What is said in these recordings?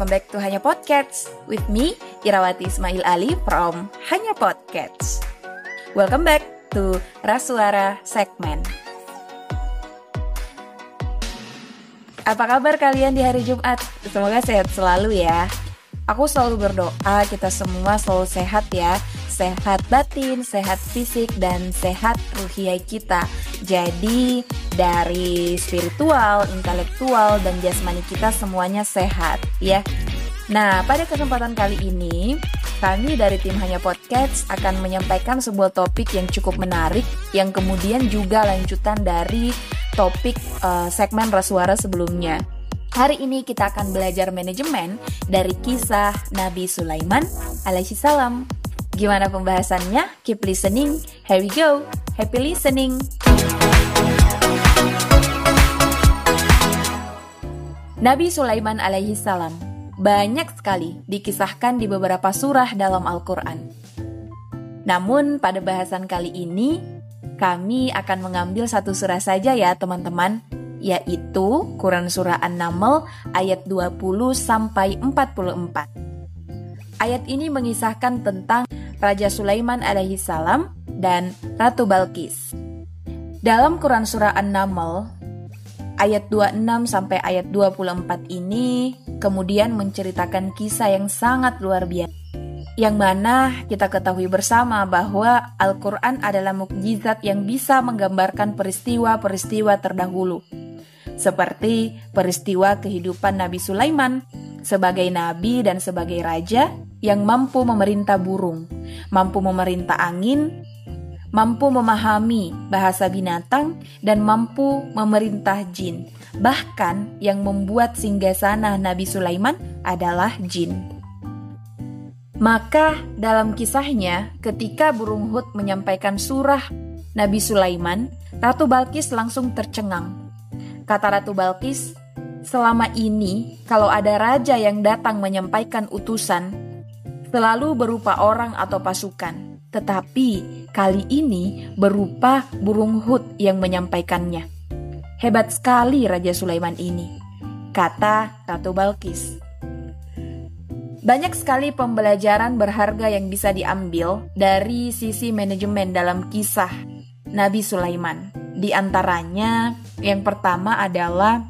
welcome back to Hanya Podcast with me, Irawati Ismail Ali from Hanya Podcast. Welcome back to Rasuara Segmen. Apa kabar kalian di hari Jumat? Semoga sehat selalu ya. Aku selalu berdoa kita semua selalu sehat ya. Sehat batin, sehat fisik, dan sehat ruhiyah kita. Jadi dari spiritual, intelektual, dan jasmani kita semuanya sehat ya. Nah, pada kesempatan kali ini, kami dari tim Hanya Podcast akan menyampaikan sebuah topik yang cukup menarik yang kemudian juga lanjutan dari topik uh, segmen Rasuara sebelumnya. Hari ini kita akan belajar manajemen dari kisah Nabi Sulaiman alaihi salam. Gimana pembahasannya? Keep listening. Here we go. Happy listening. Nabi Sulaiman alaihi salam banyak sekali dikisahkan di beberapa surah dalam Al-Quran. Namun pada bahasan kali ini, kami akan mengambil satu surah saja ya teman-teman, yaitu Quran Surah An-Naml ayat 20 sampai 44. Ayat ini mengisahkan tentang Raja Sulaiman alaihi salam dan Ratu Balkis. Dalam Quran Surah An-Naml ayat 26 sampai ayat 24 ini kemudian menceritakan kisah yang sangat luar biasa. Yang mana kita ketahui bersama bahwa Al-Quran adalah mukjizat yang bisa menggambarkan peristiwa-peristiwa terdahulu. Seperti peristiwa kehidupan Nabi Sulaiman sebagai nabi dan sebagai raja yang mampu memerintah burung, mampu memerintah angin, mampu memahami bahasa binatang, dan mampu memerintah jin. Bahkan yang membuat singgasana Nabi Sulaiman adalah jin. Maka dalam kisahnya, ketika burung Hud menyampaikan surah Nabi Sulaiman, Ratu Balkis langsung tercengang. Kata Ratu Balkis, selama ini kalau ada raja yang datang menyampaikan utusan, selalu berupa orang atau pasukan. Tetapi Kali ini berupa burung hut yang menyampaikannya. Hebat sekali Raja Sulaiman ini, kata Ratu Balkis. Banyak sekali pembelajaran berharga yang bisa diambil dari sisi manajemen dalam kisah Nabi Sulaiman. Di antaranya, yang pertama adalah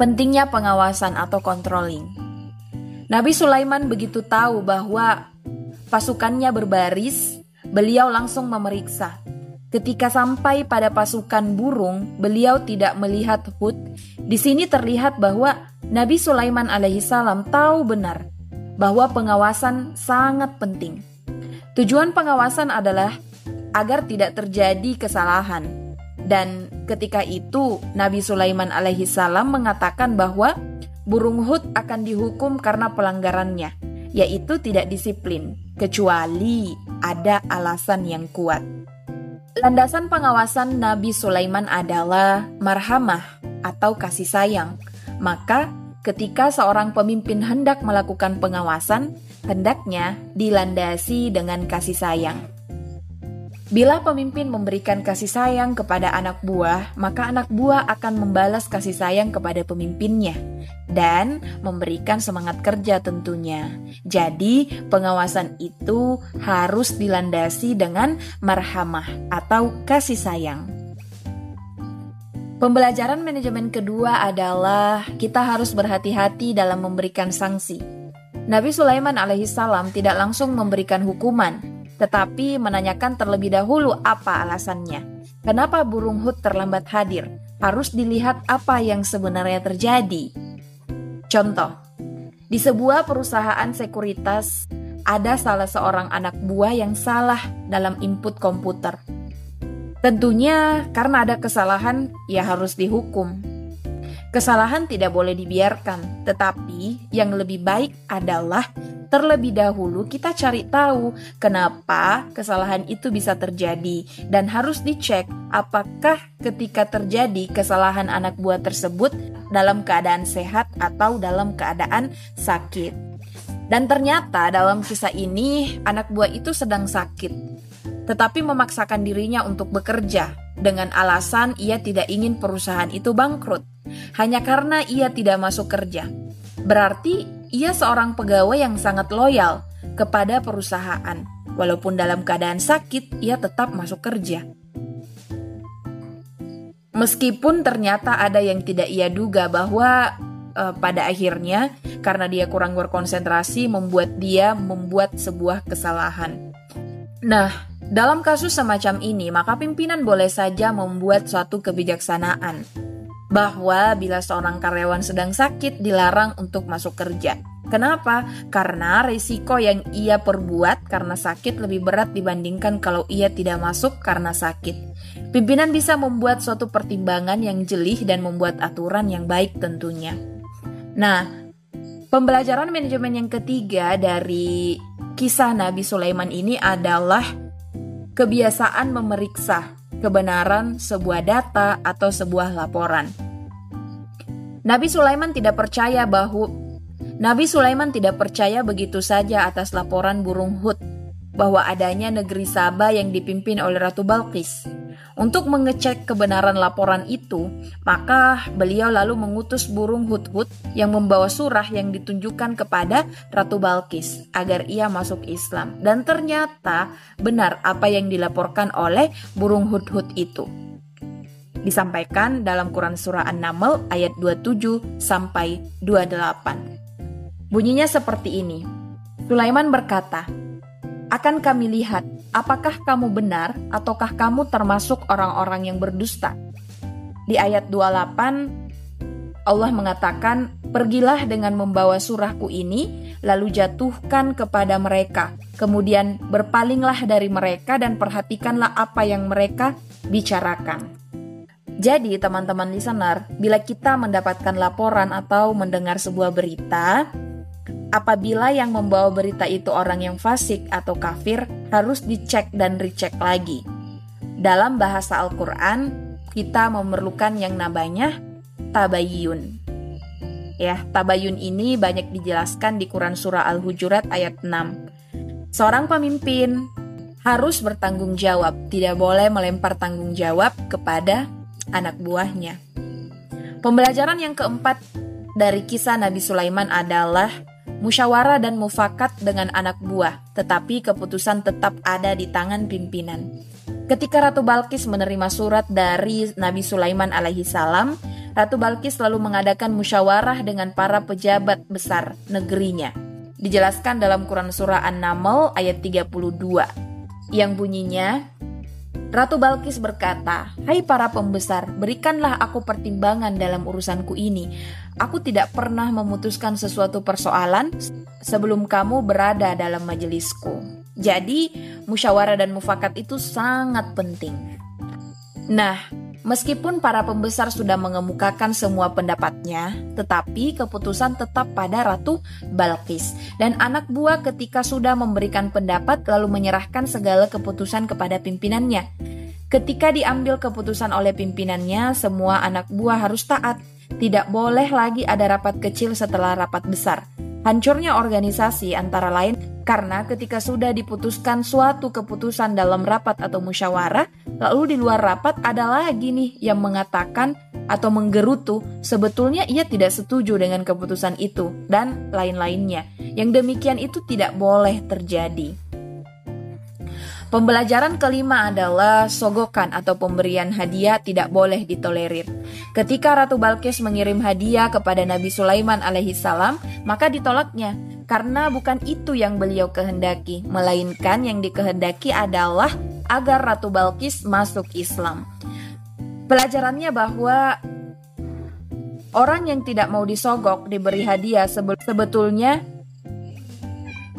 pentingnya pengawasan atau controlling. Nabi Sulaiman begitu tahu bahwa pasukannya berbaris beliau langsung memeriksa. Ketika sampai pada pasukan burung, beliau tidak melihat Hud. Di sini terlihat bahwa Nabi Sulaiman alaihissalam tahu benar bahwa pengawasan sangat penting. Tujuan pengawasan adalah agar tidak terjadi kesalahan. Dan ketika itu Nabi Sulaiman alaihissalam mengatakan bahwa burung Hud akan dihukum karena pelanggarannya, yaitu tidak disiplin kecuali ada alasan yang kuat. Landasan pengawasan Nabi Sulaiman adalah marhamah atau kasih sayang. Maka, ketika seorang pemimpin hendak melakukan pengawasan, hendaknya dilandasi dengan kasih sayang. Bila pemimpin memberikan kasih sayang kepada anak buah, maka anak buah akan membalas kasih sayang kepada pemimpinnya dan memberikan semangat kerja tentunya. Jadi, pengawasan itu harus dilandasi dengan marhamah atau kasih sayang. Pembelajaran manajemen kedua adalah kita harus berhati-hati dalam memberikan sanksi. Nabi Sulaiman alaihissalam tidak langsung memberikan hukuman, tetapi menanyakan terlebih dahulu apa alasannya. Kenapa burung hut terlambat hadir? Harus dilihat apa yang sebenarnya terjadi. Contoh, di sebuah perusahaan sekuritas ada salah seorang anak buah yang salah dalam input komputer. Tentunya karena ada kesalahan, ya harus dihukum. Kesalahan tidak boleh dibiarkan, tetapi yang lebih baik adalah terlebih dahulu kita cari tahu kenapa kesalahan itu bisa terjadi dan harus dicek apakah ketika terjadi kesalahan anak buah tersebut dalam keadaan sehat atau dalam keadaan sakit. Dan ternyata dalam kisah ini anak buah itu sedang sakit, tetapi memaksakan dirinya untuk bekerja dengan alasan ia tidak ingin perusahaan itu bangkrut hanya karena ia tidak masuk kerja. Berarti ia seorang pegawai yang sangat loyal kepada perusahaan. Walaupun dalam keadaan sakit, ia tetap masuk kerja. Meskipun ternyata ada yang tidak ia duga bahwa uh, pada akhirnya karena dia kurang berkonsentrasi membuat dia membuat sebuah kesalahan. Nah, dalam kasus semacam ini, maka pimpinan boleh saja membuat suatu kebijaksanaan bahwa bila seorang karyawan sedang sakit dilarang untuk masuk kerja. Kenapa? Karena risiko yang ia perbuat karena sakit lebih berat dibandingkan kalau ia tidak masuk karena sakit. Pimpinan bisa membuat suatu pertimbangan yang jelih dan membuat aturan yang baik tentunya. Nah, pembelajaran manajemen yang ketiga dari kisah Nabi Sulaiman ini adalah kebiasaan memeriksa kebenaran sebuah data atau sebuah laporan. Nabi Sulaiman tidak percaya bahwa Nabi Sulaiman tidak percaya begitu saja atas laporan burung Hud bahwa adanya negeri Sabah yang dipimpin oleh Ratu Balkis. Untuk mengecek kebenaran laporan itu, maka beliau lalu mengutus burung hut-hut yang membawa surah yang ditunjukkan kepada Ratu Balkis agar ia masuk Islam. Dan ternyata benar apa yang dilaporkan oleh burung hut-hut itu. Disampaikan dalam Quran Surah An-Naml ayat 27 sampai 28. Bunyinya seperti ini. Sulaiman berkata, akan kami lihat apakah kamu benar ataukah kamu termasuk orang-orang yang berdusta. Di ayat 28 Allah mengatakan, "Pergilah dengan membawa surahku ini, lalu jatuhkan kepada mereka. Kemudian berpalinglah dari mereka dan perhatikanlah apa yang mereka bicarakan." Jadi, teman-teman listener, bila kita mendapatkan laporan atau mendengar sebuah berita, apabila yang membawa berita itu orang yang fasik atau kafir, harus dicek dan recheck lagi. Dalam bahasa Al-Quran, kita memerlukan yang namanya tabayun. Ya, tabayun ini banyak dijelaskan di Quran Surah Al-Hujurat ayat 6. Seorang pemimpin harus bertanggung jawab, tidak boleh melempar tanggung jawab kepada anak buahnya. Pembelajaran yang keempat dari kisah Nabi Sulaiman adalah musyawarah dan mufakat dengan anak buah, tetapi keputusan tetap ada di tangan pimpinan. Ketika Ratu Balkis menerima surat dari Nabi Sulaiman alaihi salam, Ratu Balkis lalu mengadakan musyawarah dengan para pejabat besar negerinya. Dijelaskan dalam Quran Surah An-Naml ayat 32, yang bunyinya, Ratu Balkis berkata, "Hai para pembesar, berikanlah aku pertimbangan dalam urusanku ini. Aku tidak pernah memutuskan sesuatu persoalan sebelum kamu berada dalam majelisku." Jadi, musyawarah dan mufakat itu sangat penting. Nah, Meskipun para pembesar sudah mengemukakan semua pendapatnya, tetapi keputusan tetap pada Ratu Balkis dan anak buah ketika sudah memberikan pendapat lalu menyerahkan segala keputusan kepada pimpinannya. Ketika diambil keputusan oleh pimpinannya, semua anak buah harus taat. Tidak boleh lagi ada rapat kecil setelah rapat besar. Hancurnya organisasi antara lain karena ketika sudah diputuskan suatu keputusan dalam rapat atau musyawarah, lalu di luar rapat ada lagi nih yang mengatakan atau menggerutu sebetulnya ia tidak setuju dengan keputusan itu dan lain-lainnya. Yang demikian itu tidak boleh terjadi. Pembelajaran kelima adalah sogokan atau pemberian hadiah tidak boleh ditolerir. Ketika Ratu Balkis mengirim hadiah kepada Nabi Sulaiman alaihi salam, maka ditolaknya karena bukan itu yang beliau kehendaki, melainkan yang dikehendaki adalah agar Ratu Balkis masuk Islam. Pelajarannya bahwa orang yang tidak mau disogok diberi hadiah sebetulnya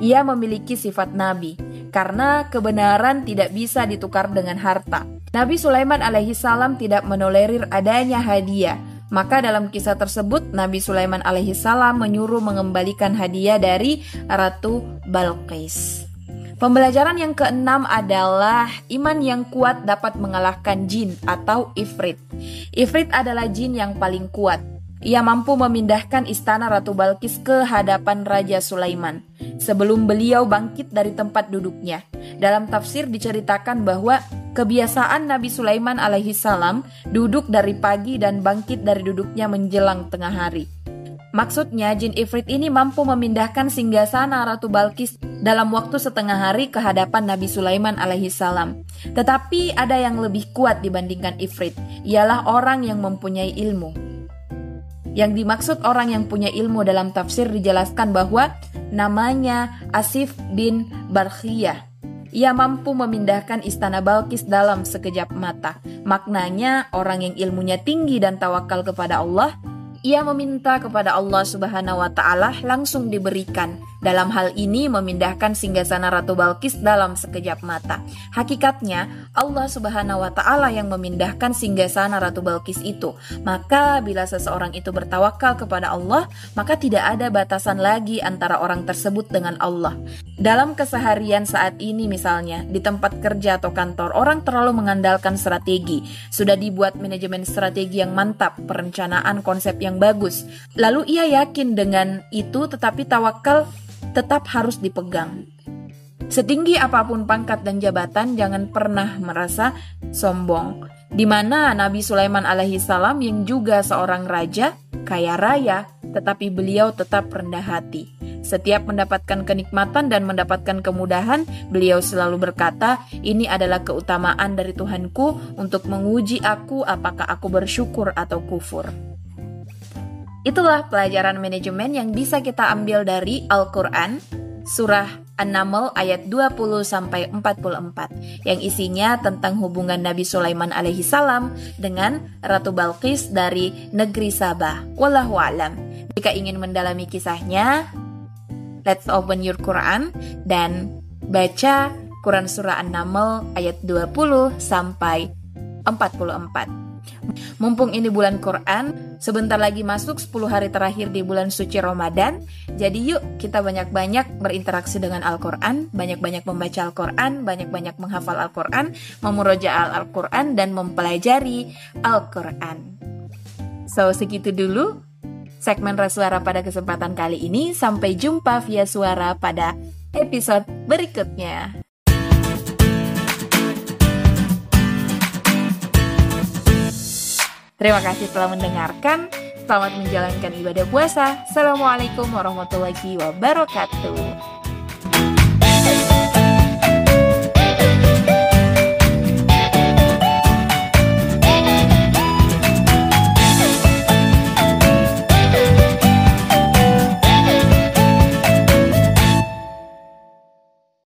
ia memiliki sifat nabi karena kebenaran tidak bisa ditukar dengan harta. Nabi Sulaiman alaihi salam tidak menolerir adanya hadiah. Maka dalam kisah tersebut Nabi Sulaiman alaihi salam menyuruh mengembalikan hadiah dari Ratu Balqis. Pembelajaran yang keenam adalah iman yang kuat dapat mengalahkan jin atau ifrit. Ifrit adalah jin yang paling kuat. Ia mampu memindahkan istana Ratu Balkis ke hadapan Raja Sulaiman sebelum beliau bangkit dari tempat duduknya. Dalam tafsir diceritakan bahwa kebiasaan Nabi Sulaiman alaihi salam duduk dari pagi dan bangkit dari duduknya menjelang tengah hari. Maksudnya, jin Ifrit ini mampu memindahkan singgasana Ratu Balkis dalam waktu setengah hari ke hadapan Nabi Sulaiman alaihi salam. Tetapi ada yang lebih kuat dibandingkan Ifrit, ialah orang yang mempunyai ilmu. Yang dimaksud orang yang punya ilmu dalam tafsir dijelaskan bahwa namanya Asif bin Barkhiyah. Ia mampu memindahkan istana Balkis dalam sekejap mata. Maknanya orang yang ilmunya tinggi dan tawakal kepada Allah ia meminta kepada Allah Subhanahu wa taala langsung diberikan. Dalam hal ini memindahkan singgasana Ratu Balkis dalam sekejap mata. Hakikatnya Allah Subhanahu wa taala yang memindahkan singgasana Ratu Balkis itu. Maka bila seseorang itu bertawakal kepada Allah, maka tidak ada batasan lagi antara orang tersebut dengan Allah. Dalam keseharian saat ini misalnya di tempat kerja atau kantor orang terlalu mengandalkan strategi. Sudah dibuat manajemen strategi yang mantap, perencanaan konsep yang bagus. Lalu ia yakin dengan itu tetapi tawakal tetap harus dipegang. Setinggi apa pun pangkat dan jabatan, jangan pernah merasa sombong. Di mana Nabi Sulaiman alaihi salam yang juga seorang raja, kaya raya, tetapi beliau tetap rendah hati. Setiap mendapatkan kenikmatan dan mendapatkan kemudahan, beliau selalu berkata, "Ini adalah keutamaan dari Tuhanku untuk menguji aku apakah aku bersyukur atau kufur." Itulah pelajaran manajemen yang bisa kita ambil dari Al-Qur'an surah An-Naml ayat 20 sampai 44 yang isinya tentang hubungan Nabi Sulaiman alaihi salam dengan Ratu Balqis dari negeri Sabah. Wallahu alam. Jika ingin mendalami kisahnya, let's open your Quran dan baca Quran surah An-Naml ayat 20 sampai 44. Mumpung ini bulan Quran, sebentar lagi masuk 10 hari terakhir di bulan suci Ramadan. Jadi yuk kita banyak-banyak berinteraksi dengan Al-Quran, banyak-banyak membaca Al-Quran, banyak-banyak menghafal Al-Quran, memurojaah Al-Quran, dan mempelajari Al-Quran. So, segitu dulu segmen Rasuara pada kesempatan kali ini. Sampai jumpa via suara pada episode berikutnya. Terima kasih telah mendengarkan. Selamat menjalankan ibadah puasa. Assalamualaikum warahmatullahi wabarakatuh.